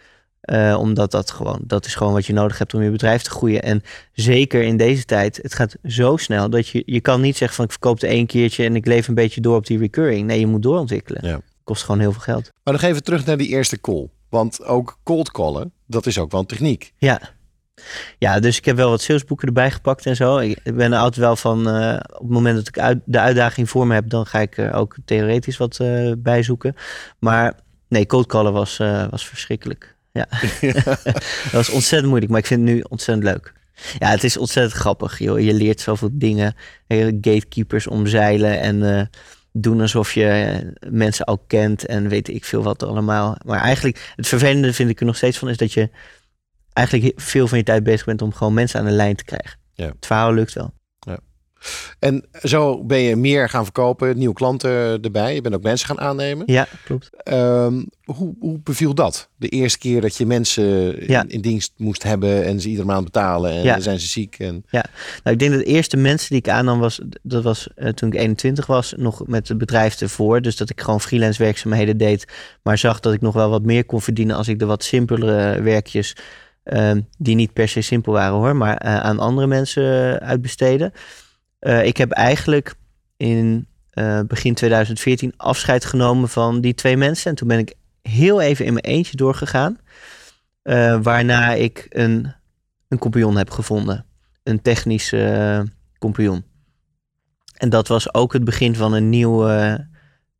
Eh, omdat dat gewoon, dat is gewoon wat je nodig hebt om je bedrijf te groeien. En zeker in deze tijd, het gaat zo snel dat je, je kan niet zeggen van ik verkoop het één keertje en ik leef een beetje door op die recurring. Nee, je moet doorontwikkelen. Ja. Kost gewoon heel veel geld. Maar nog even terug naar die eerste call. Want ook cold callen, dat is ook wel een techniek. Ja. Ja, dus ik heb wel wat salesboeken erbij gepakt en zo. Ik ben altijd wel van, eh, op het moment dat ik uit, de uitdaging voor me heb, dan ga ik er ook theoretisch wat eh bij zoeken. Maar nee, cold callen was, was verschrikkelijk. Ja, dat was ontzettend moeilijk, maar ik vind het nu ontzettend leuk. Ja, het is ontzettend grappig, joh. Je leert zoveel dingen. Eh, Gatekeepers omzeilen en eh, doen alsof je eh, mensen al kent en weet ik veel wat allemaal. Maar eigenlijk, het vervelende vind ik er nog steeds van, is dat je eigenlijk veel van je tijd bezig bent om gewoon mensen aan de lijn te krijgen. Ja. Het verhaal lukt wel. En zo ben je meer gaan verkopen, nieuwe klanten erbij. Je bent ook mensen gaan aannemen. Ja, klopt. Ehm, hoe, hoe beviel dat? De eerste keer dat je mensen Ja. in, in dienst moest hebben en ze iedere maand betalen en Ja. dan zijn ze ziek. En, Ja, nou, ik denk dat de eerste mensen die ik aannam was, dat was eh, toen ik 21 was, nog met het bedrijf ervoor. Dus dat ik gewoon freelance werkzaamheden deed, maar zag dat ik nog wel wat meer kon verdienen als ik de wat simpelere werkjes, ehm, die niet per se simpel waren hoor, maar eh, aan andere mensen eh, Eh, ik heb eigenlijk in eh, begin 2014 afscheid genomen van die twee mensen. En toen ben ik heel even in mijn eentje doorgegaan. eh, waarna ik een, een compagnon heb gevonden een technische compagnon. En dat was ook het begin van een nieuwe,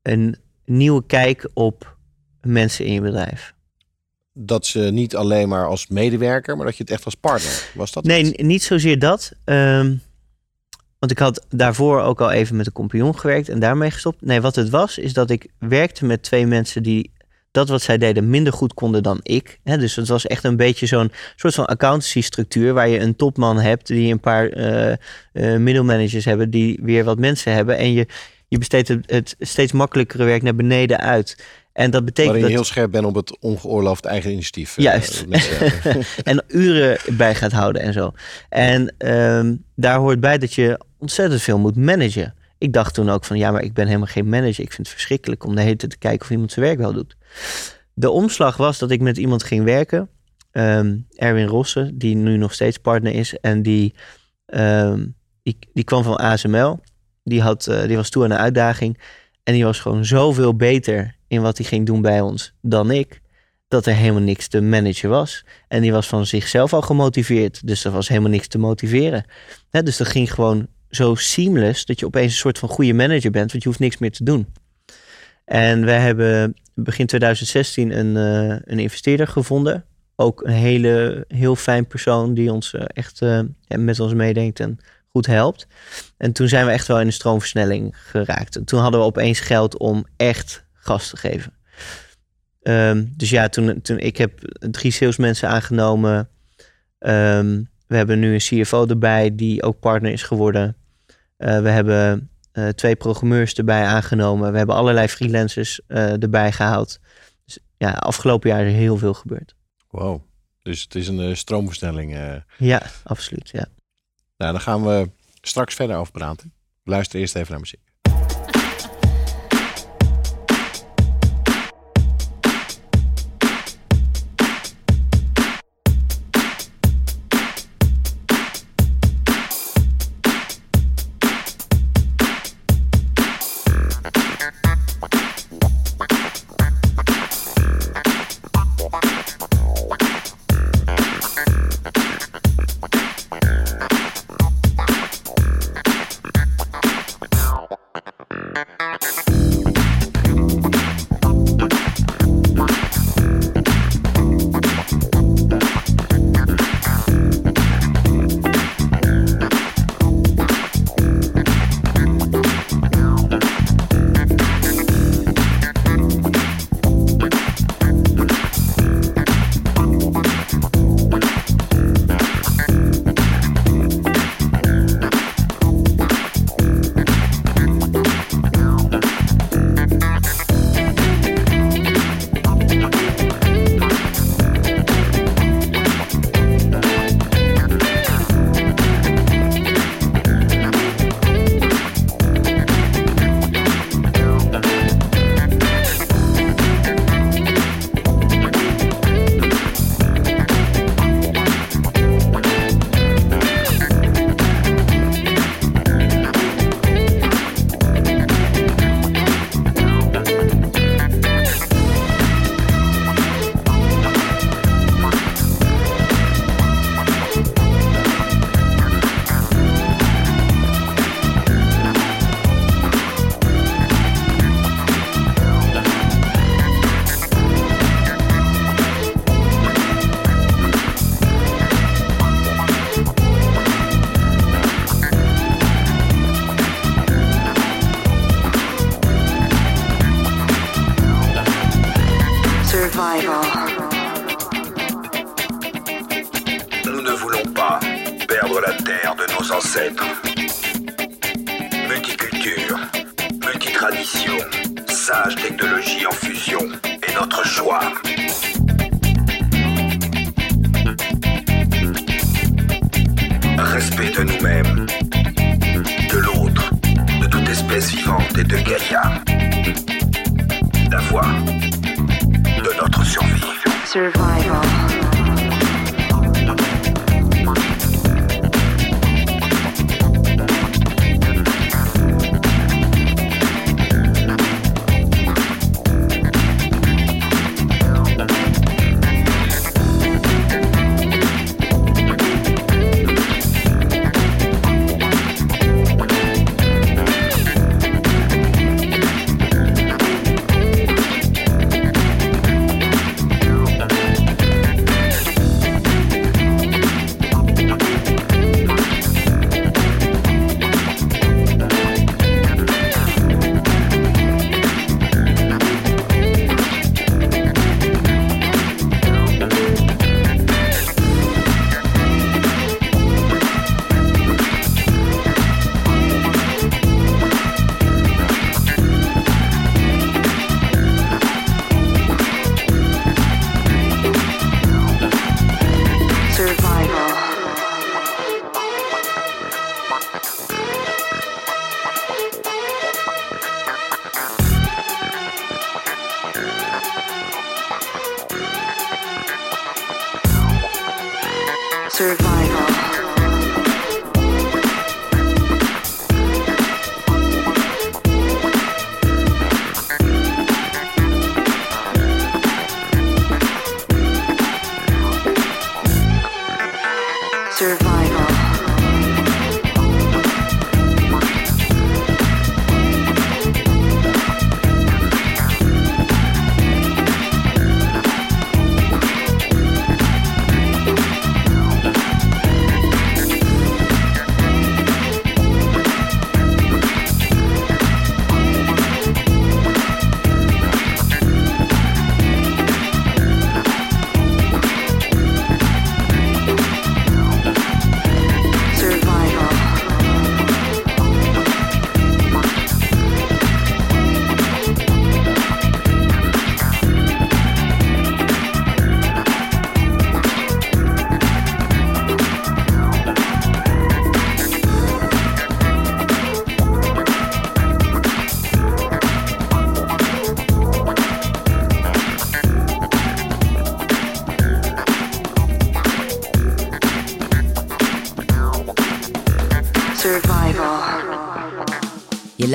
een nieuwe kijk op mensen in je bedrijf. dat ze niet alleen maar als medewerker, maar dat je het echt als partner. Was dat Nee, het? niet zozeer dat. ehm, want ik had daarvoor ook al even met een compagnon gewerkt en daarmee gestopt. Nee, wat het was, is dat ik werkte met twee mensen die dat wat zij deden minder goed konden dan ik. Hè, dus het was echt een beetje zo'n soort van accountancy structuur waar je een topman hebt die een paar eh, eh, middelmanagers hebben die weer wat mensen hebben. En je, je besteedt het, het steeds makkelijkere werk naar beneden uit. En dat betekent Waarin je dat heel scherp bent op het ongeoorloofd eigen initiatief. eh, Juist. en uren bij gaat houden en zo. En ehm, daar hoort bij dat je ontzettend veel moet managen. Ik dacht toen ook van ja, maar ik ben helemaal geen manager. Ik vind het verschrikkelijk om de hele tijd te kijken of iemand zijn werk wel doet. De omslag was dat ik met iemand ging werken. ehm, Erwin Rossen, die nu nog steeds partner is. En die, ehm, die, die kwam van ASML. Die, had, eh, die was toe aan een uitdaging. En die was gewoon zoveel beter in wat hij ging doen bij ons dan ik. Dat er helemaal niks te managen was. En die was van zichzelf al gemotiveerd. Dus er was helemaal niks te motiveren. Dus dat ging gewoon zo seamless dat je opeens een soort van goede manager bent, want je hoeft niks meer te doen. En wij hebben begin 2016 een, eh, een investeerder gevonden. Ook een hele, heel fijn persoon die ons eh, echt eh, met ons meedenkt en goed helpt. En toen zijn we echt wel in een stroomversnelling geraakt. En toen hadden we opeens geld om echt gas te geven. Ehm, dus ja, toen, toen ik heb drie salesmensen aangenomen. Ehm, we hebben nu een CFO erbij die ook partner is geworden. Eh, we hebben eh, twee programmeurs erbij aangenomen. We hebben allerlei freelancers eh, erbij gehaald. Dus ja, afgelopen jaar is er heel veel gebeurd. Wow. Dus het is een stroomversnelling. Ja, absoluut. Ja. Nou, daar gaan we straks verder over praten. Luister eerst even naar muziek.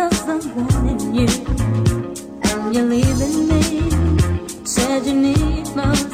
you, and you're leaving me. Said you need my.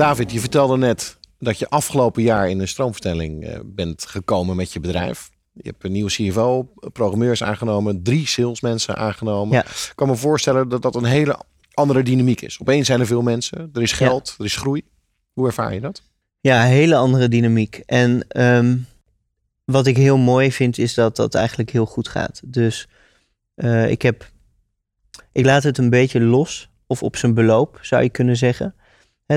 David, je vertelde net dat je afgelopen jaar in een stroomverstelling eh, bent gekomen met je bedrijf. Je hebt een nieuwe CFO, programmeurs aangenomen, drie salesmensen aangenomen. Ja. Ik kan me voorstellen dat dat een hele andere dynamiek is. Opeens zijn er veel mensen, er is geld, er is groei. Hoe ervaar je dat? Ja, een hele andere dynamiek. En ehm, wat ik heel mooi vind, is dat dat eigenlijk heel goed gaat. Dus eh, ik heb. Ik laat het een beetje los, of op zijn beloop, zou je kunnen zeggen.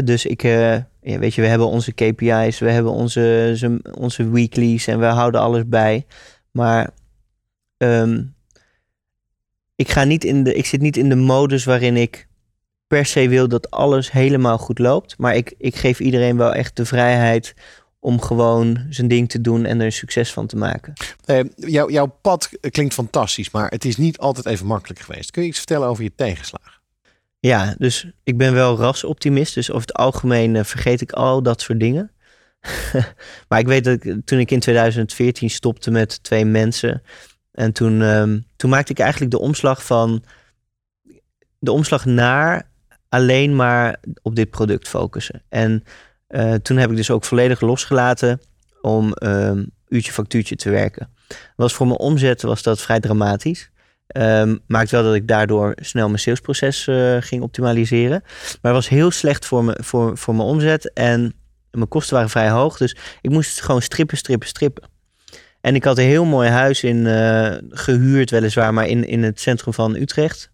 Dus ik, eh, ja, weet je, we hebben onze KPI's, we hebben onze, ze- onze weeklies en we houden alles bij. Maar ehm, ik, ga niet in de, ik zit niet in de modus waarin ik per se wil dat alles helemaal goed loopt. Maar ik, ik geef iedereen wel echt de vrijheid om gewoon zijn ding te doen en er succes van te maken. Jouw- jouw pad klinkt fantastisch, maar het is niet altijd even makkelijk geweest. Kun je iets vertellen over je tegenslagen? Ja, dus ik ben wel rasoptimist. Dus over het algemeen eh, vergeet ik al dat soort dingen. maar ik weet dat ik, toen ik in 2014 stopte met twee mensen. En toen, ehm, toen maakte ik eigenlijk de omslag van de omslag naar alleen maar op dit product focussen. En eh, toen heb ik dus ook volledig losgelaten om ehm, uurtje factuurtje te werken. Was voor mijn omzet was dat vrij dramatisch. Ehm maakt wel dat ik daardoor snel mijn salesproces eh, ging optimaliseren. Maar het was heel slecht voor, me, voor, voor mijn omzet. En mijn kosten waren vrij hoog. Dus ik moest gewoon strippen, strippen, strippen. En ik had een heel mooi huis in, eh, gehuurd, weliswaar, maar in, in het centrum van Utrecht.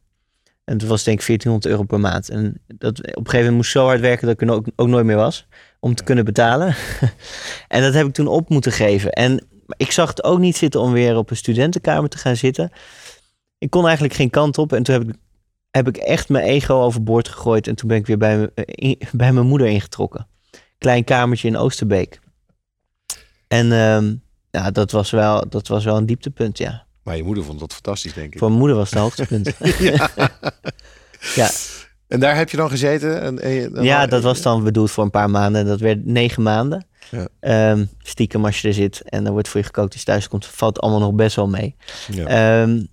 En het was denk ik 1400 euro per maand. En dat, op een gegeven moment moest zo hard werken dat ik er ook, ook nooit meer was. Om te kunnen betalen. en dat heb ik toen op moeten geven. En ik zag het ook niet zitten om weer op een studentenkamer te gaan zitten. Ik kon eigenlijk geen kant op. En toen heb ik, heb ik echt mijn ego overboord gegooid. En toen ben ik weer bij, me- eh, in- bij mijn moeder ingetrokken. Klein kamertje in Oosterbeek. En ehm, ja, dat was, wel, dat was wel een dieptepunt, ja. Maar je moeder vond dat fantastisch, denk ik. Voor mijn moeder was het hoogtepunt. ja. ja. En daar heb je dan gezeten? En, en Ja, dat was dan bedoeld voor een paar maanden. Dat werd negen maanden. Ja. Ehm, stiekem als je er zit en er wordt voor je gekookt als je thuis komt, valt allemaal nog best wel mee. Ja. Ehm,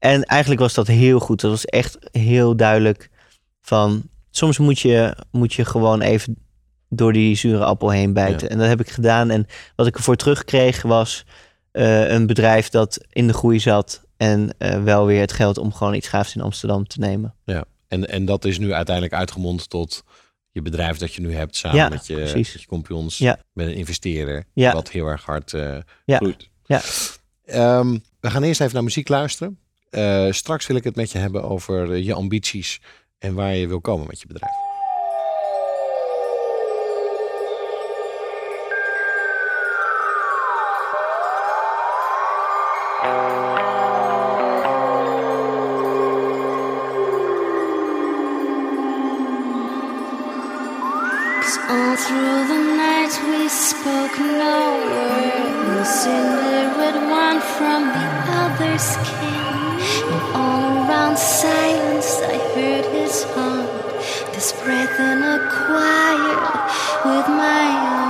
en eigenlijk was dat heel goed. Dat was echt heel duidelijk van, soms moet je, moet je gewoon even door die zure appel heen bijten. Ja. En dat heb ik gedaan. En wat ik ervoor terugkreeg was eh, een bedrijf dat in de groei zat en eh, wel weer het geld om gewoon iets gaafs in Amsterdam te nemen. Ja, en, en dat is nu uiteindelijk uitgemond tot je bedrijf dat je nu hebt samen Ja, met, je, precies. met je compagnons, Ja. met een investeerder, Ja. wat heel erg hard Ja. groeit. Ja. Ehm, we gaan eerst even naar muziek luisteren. Eh, straks wil ik het met je hebben over eh, je ambities en waar je wil komen met je bedrijf. Other's. Around silence I heard his heart. This breath in a choir with my own.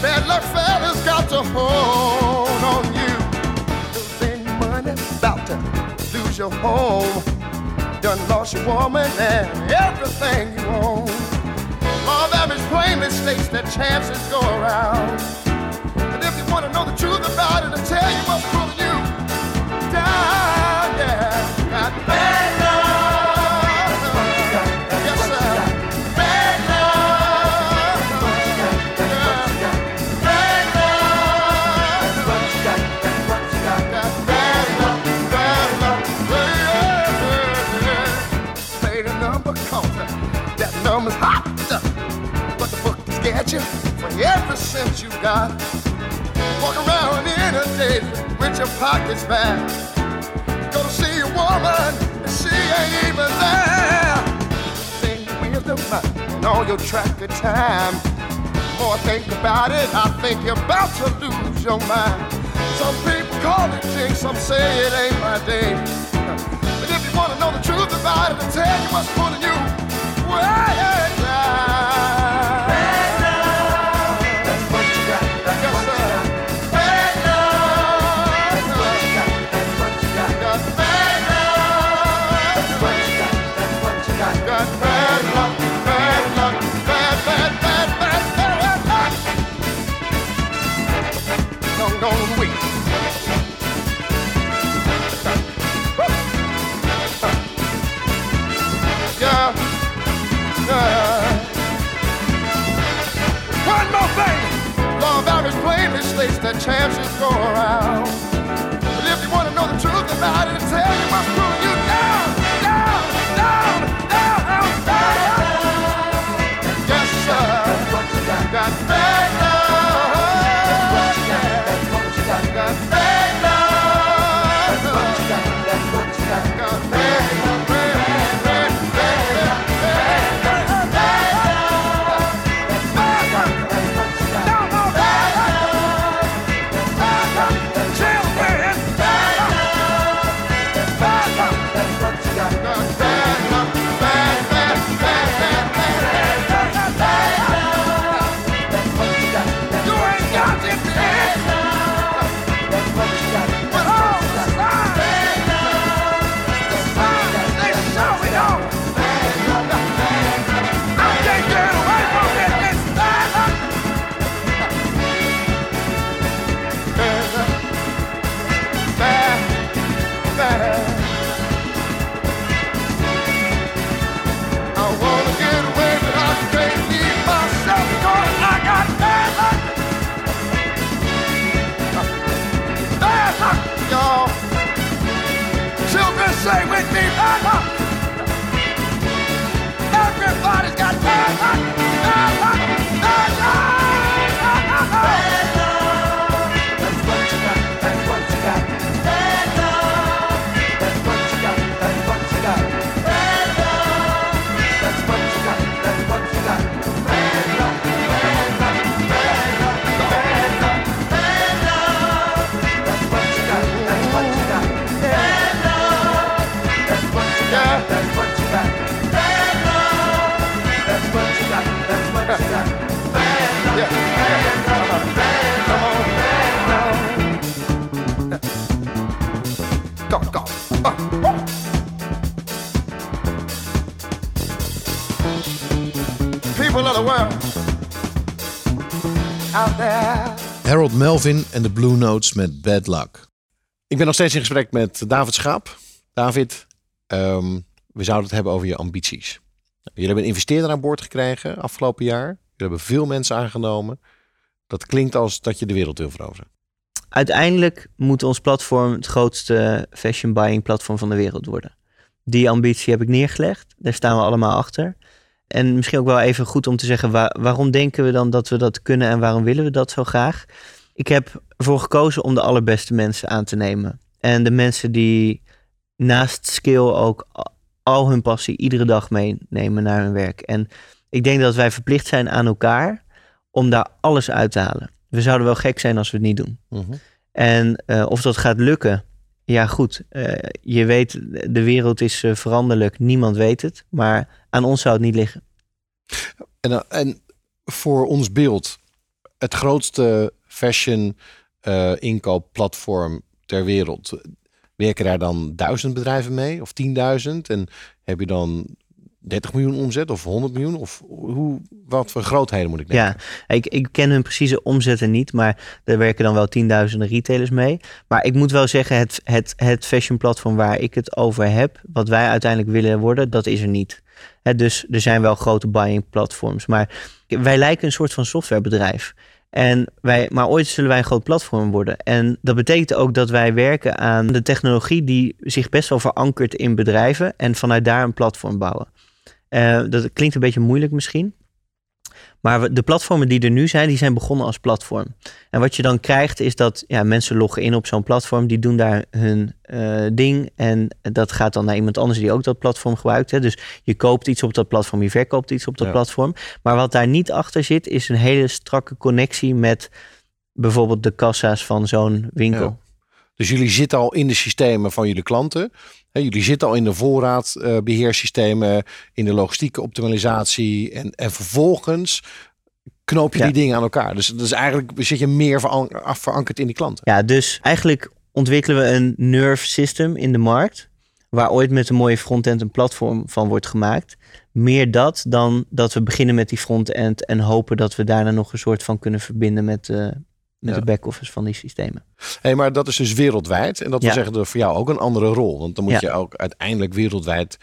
Bad luck fella's got to hold on you. Losing money, about to lose your home. Done lost your woman and everything you own. Law of average plainly states that chances go around. And if you want to know the truth about it, I'll tell you what's pulling you. Walk around in a day with your pockets back. Go to see a woman and she ain't even there. Sing wisdom and all your track of time. More I think about it, I think you're about to lose your mind. Some people call it jinx, some say it ain't my day. But if you want to know the truth about it, I'll tell you what's pulling you way down. Chances go around. But if you want to know the truth about it, tell you what's pulling Melvin en de Blue Notes met Bad Luck. Ik ben nog steeds in gesprek met David Schaap. David, ehm, we zouden het hebben over je ambities. Jullie hebben een investeerder aan boord gekregen afgelopen jaar. Jullie hebben veel mensen aangenomen. Dat klinkt als dat je de wereld wil veroveren. Uiteindelijk moet ons platform het grootste fashion buying platform van de wereld worden. Die ambitie heb ik neergelegd. Daar staan we allemaal achter. En misschien ook wel even goed om te zeggen, waar- waarom denken we dan dat we dat kunnen en waarom willen we dat zo graag? Ik heb ervoor gekozen om de allerbeste mensen aan te nemen. En de mensen die naast skill ook al hun passie iedere dag meenemen naar hun werk. En ik denk dat wij verplicht zijn aan elkaar om daar alles uit te halen. We zouden wel gek zijn als we het niet doen. En eh, of dat gaat lukken, ja goed. eh, je weet, de wereld is eh, veranderlijk. Niemand weet het. Maar aan ons zou het niet liggen. En, en voor ons beeld, het grootste fashion eh, inkoopplatform ter wereld. Werken daar dan duizend bedrijven mee of 10.000? En heb je dan 30 miljoen omzet of 100 miljoen? Of hoe, wat voor grootheden moet ik denken? Ja, ik, ik ken hun precieze omzetten niet, maar er werken dan wel tienduizenden retailers mee. Maar ik moet wel zeggen, het, het, het fashion platform waar ik het over heb, wat wij uiteindelijk willen worden, dat is er niet. Hè, dus er zijn wel grote buying platforms, maar wij lijken een soort van softwarebedrijf. En wij, maar ooit zullen wij een groot platform worden. En dat betekent ook dat wij werken aan de technologie die zich best wel verankert in bedrijven en vanuit daar een platform bouwen. Eh, dat klinkt een beetje moeilijk misschien. Maar de platformen die er nu zijn, die zijn begonnen als platform. En wat je dan krijgt is dat ja, mensen loggen in op zo'n platform, die doen daar hun eh, ding en dat gaat dan naar iemand anders die ook dat platform gebruikt. Hè. Dus je koopt iets op dat platform, je verkoopt iets op dat Ja. platform. Maar wat daar niet achter zit, is een hele strakke connectie met bijvoorbeeld de kassa's van zo'n winkel. Ja. Dus jullie zitten al in de systemen van jullie klanten. Hè, jullie zitten al in de voorraadbeheersystemen, in de logistieke optimalisatie. En, en vervolgens knoop je Ja. die dingen aan elkaar. Dus, dus eigenlijk zit je meer verankerd in die klanten. Ja, dus eigenlijk ontwikkelen we een nerve system in de markt. Waar ooit met een mooie frontend een platform van wordt gemaakt. Meer dat dan dat we beginnen met die frontend en hopen dat we daarna nog een soort van kunnen verbinden met, eh, met Ja. de back-office van die systemen. Hey, maar dat is dus wereldwijd. En dat wil Ja. zeggen dat voor jou ook een andere rol. Want dan moet Ja. je ook uiteindelijk wereldwijd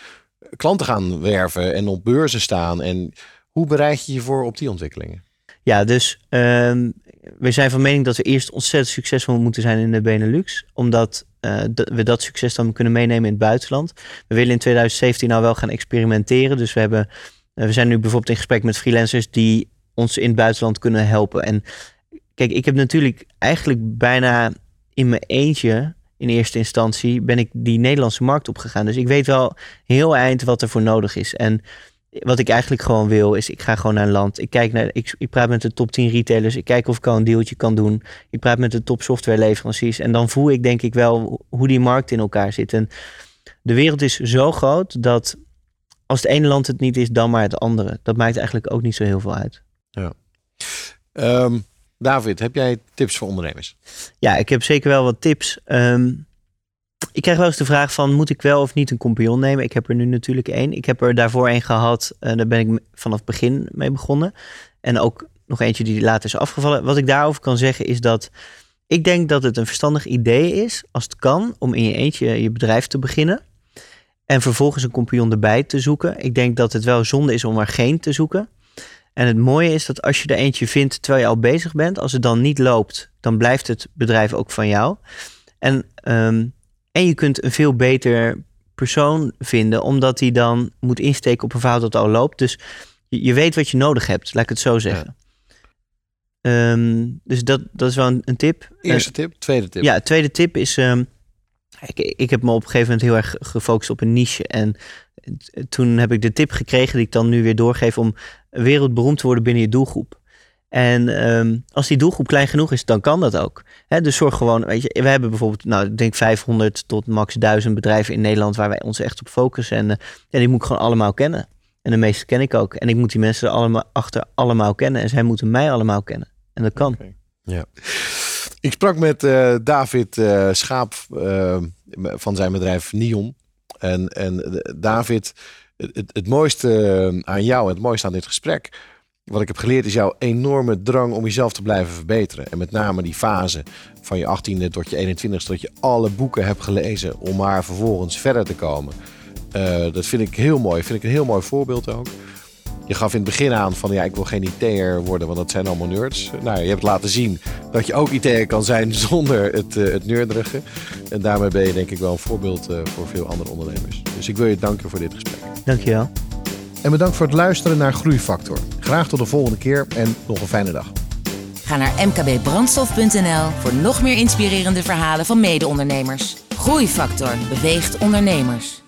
klanten gaan werven en op beurzen staan. En hoe bereid je je voor op die ontwikkelingen? Ja, dus ehm, we zijn van mening dat we eerst ontzettend succesvol moeten zijn in de Benelux. Omdat eh, we dat succes dan kunnen meenemen in het buitenland. We willen in 2017 nou wel gaan experimenteren. Dus we, hebben, eh, we zijn nu bijvoorbeeld in gesprek met freelancers die ons in het buitenland kunnen helpen. En kijk, ik heb natuurlijk eigenlijk bijna in mijn eentje in eerste instantie ben ik die Nederlandse markt opgegaan. Dus ik weet wel heel eind wat er voor nodig is. En wat ik eigenlijk gewoon wil, is ik ga gewoon naar een land. Ik, kijk naar, ik, ik praat met de top 10 retailers. Ik kijk of ik al een deeltje kan doen. Ik praat met de top softwareleveranciers. En dan voel ik denk ik wel hoe die markt in elkaar zit. En de wereld is zo groot dat als het ene land het niet is, dan maar het andere. Dat maakt eigenlijk ook niet zo heel veel uit. Ehm, David, heb jij tips voor ondernemers? Ja, ik heb zeker wel wat tips. Ehm, ik krijg wel eens de vraag van, moet ik wel of niet een compagnon nemen? Ik heb er nu natuurlijk één. Ik heb er daarvoor één gehad. en daar ben ik vanaf het begin mee begonnen. En ook nog eentje die later is afgevallen. Wat ik daarover kan zeggen is dat ik denk dat het een verstandig idee is, als het kan, om in je eentje je bedrijf te beginnen. En vervolgens een compagnon erbij te zoeken. Ik denk dat het wel zonde is om er geen te zoeken. En het mooie is dat als je er eentje vindt terwijl je al bezig bent, als het dan niet loopt, dan blijft het bedrijf ook van jou. En, ehm, en je kunt een veel beter persoon vinden, omdat hij dan moet insteken op een verhaal dat al loopt. Dus je, je weet wat je nodig hebt, laat ik het zo zeggen. Ehm, dus dat, dat is wel een, een tip. Eerste tip. Tweede tip. ja, tweede tip is. ehm, ik, ik heb me op een gegeven moment heel erg gefocust op een niche. En toen heb ik de tip gekregen, die ik dan nu weer doorgeef, om wereldberoemd te worden binnen je doelgroep. En ehm, als die doelgroep klein genoeg is, dan kan dat ook. Hè, dus zorg gewoon, weet je, we hebben bijvoorbeeld, nou, ik denk 500 tot max 1000 bedrijven in Nederland waar wij ons echt op focussen. En eh, ja, die moet ik gewoon allemaal kennen. En de meeste ken ik ook. En ik moet die mensen er allemaal achter allemaal kennen. En zij moeten mij allemaal kennen. En dat kan. Ja. Ik sprak met eh, David eh, Schaap van zijn bedrijf Nion. En, en David, het, het mooiste aan jou en het mooiste aan dit gesprek... wat ik heb geleerd is jouw enorme drang om jezelf te blijven verbeteren. En met name die fase van je 18e tot je 21e... dat je alle boeken hebt gelezen om maar vervolgens verder te komen. Eh, dat vind ik heel mooi. Vind ik een heel mooi voorbeeld ook. Je gaf in het begin aan van ja, ik wil geen IT'er worden, want dat zijn allemaal nerds. Nou, je hebt laten zien dat je ook IT'er kan zijn zonder het, uh, het nerderige. En daarmee ben je denk ik wel een voorbeeld uh, voor veel andere ondernemers. Dus ik wil je danken voor dit gesprek. Dankjewel. En bedankt voor het luisteren naar Groeifactor. Graag tot de volgende keer en nog een fijne dag. Ga naar mkbbrandstof.nl voor nog meer inspirerende verhalen van mede-ondernemers. Groeifactor beweegt ondernemers.